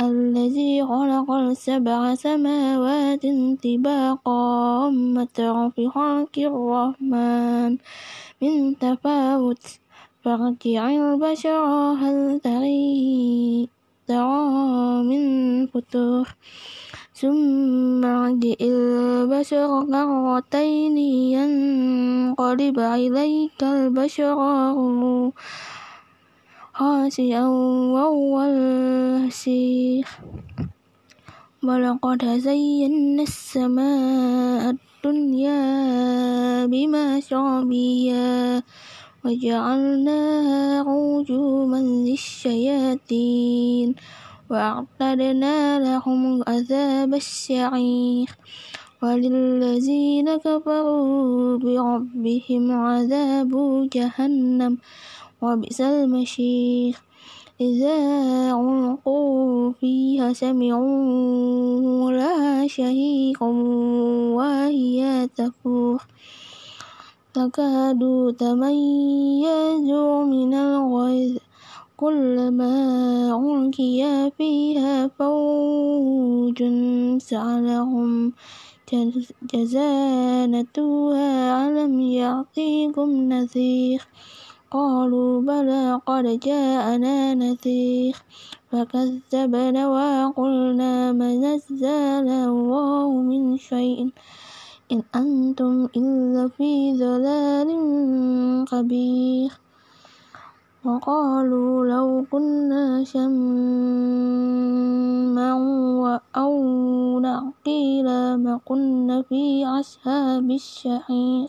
الذي خلق السبع سماوات طباقا ما ترى في خلق الرحمن من تفاوت. فارجع البشر هل تري ترى من فتور ثم ارجع البشر كرتين ينقلب إليك البشر خاسئا وهو الهسير ولقد زينا السماء الدنيا بمصابيح وجعلناها رجوما للشياطين وأعتدنا لهم عذاب السعير وللذين كفروا بربهم عذاب جهنم وبئس المشير إذا ألقوا فيها سمعوا لها شهيقا وهي تفور تكاد تميز من الغيظ. كلما ألقي فيها فوج سألهم. جزانتها ألم يعطيكم نذير؟ قالوا بلى قد جاءنا نذير فكذبنا وقلنا ما نزل الله من شيء إن أنتم إلا في ضلال كبير وقالوا لو كنا سمعا أو نعقل ما كنا في أصحاب الشحير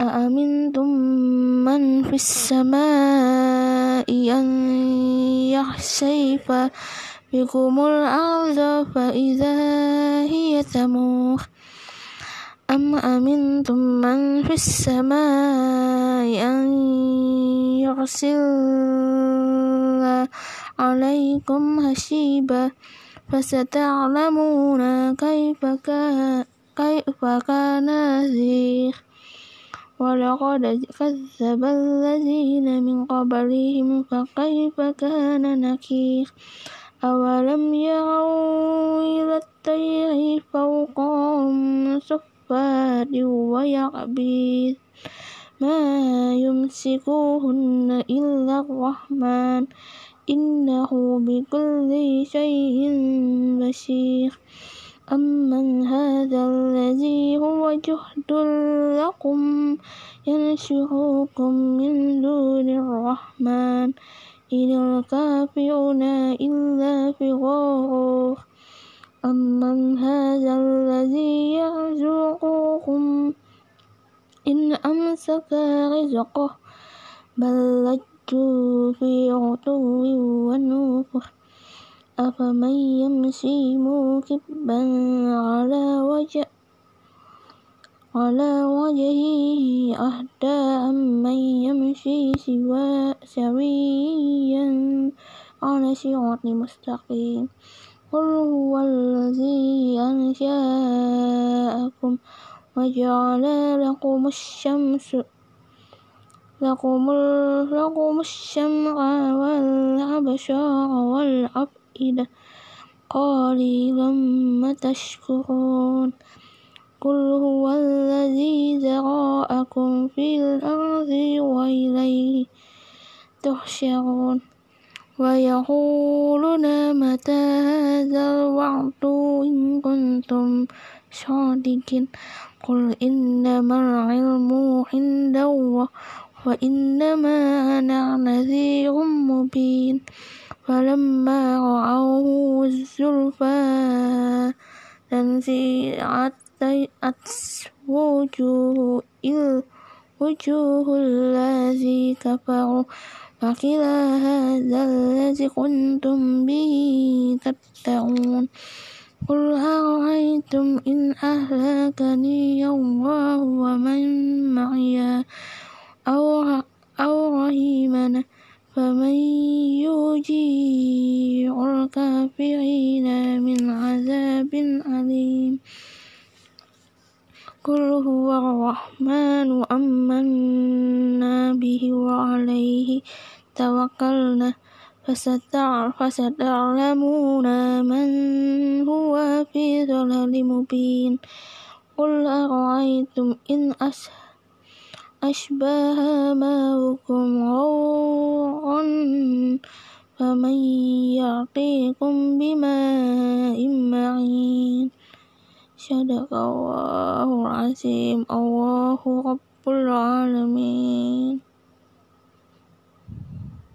أأمنتم من في السماء أن يخسف بكم الأرض فإذا هي تمور؟ أم أمنتم من في السماء أن يرسل عليكم هشيبا فستعلمون كيف كان كيف كان نذير ولقد كذب الذين من قبلهم فكيف كان نكير؟ أولم يروا إلى الطير فوقهم صفات ويعبيد ما يمسكوهن إلا الرحمن إنه بكل شيء بشير. أمن هذا الذي هو جهد لكم ينشركم من دون الرحمن إن الكافرون إلا في غرور أمن هذا الذي يرزقكم إن أمسك رزقه بل ارتدوا في عتو ونفر أفمن يمشي موكبا على وجه على وجهه أهدى أمن يمشي سويا على صراط مستقيم. قل هو الذي أنشأكم وجعل لكم الشمس لكم, الشمع والأبصار والأفئدة قليلا ما تشكرون قل هو الذي ذرأكم في الأرض وإليه تحشرون ويقولون متى هذا الوعد إن كنتم صادقين قل إنما العلم عند الله وإنما أنا نذير مبين فلما رأوه الزلفى تنزيعت وجوه وجوه الذي كفروا فقيل هذا الذي كنتم به تدعون قل أرأيتم إن أهلكني الله ومن معي أو أو رحمنا فمن يجيع الكافرين من عذاب أليم قل هو الرحمن آمنا به وعليه توكلنا فستعلمون من هو في ضلال مبين قل أرأيتم إن أشباه ماؤكم روع فمن يعطيكم بماء معين صدق الله العظيم. الله رب العالمين.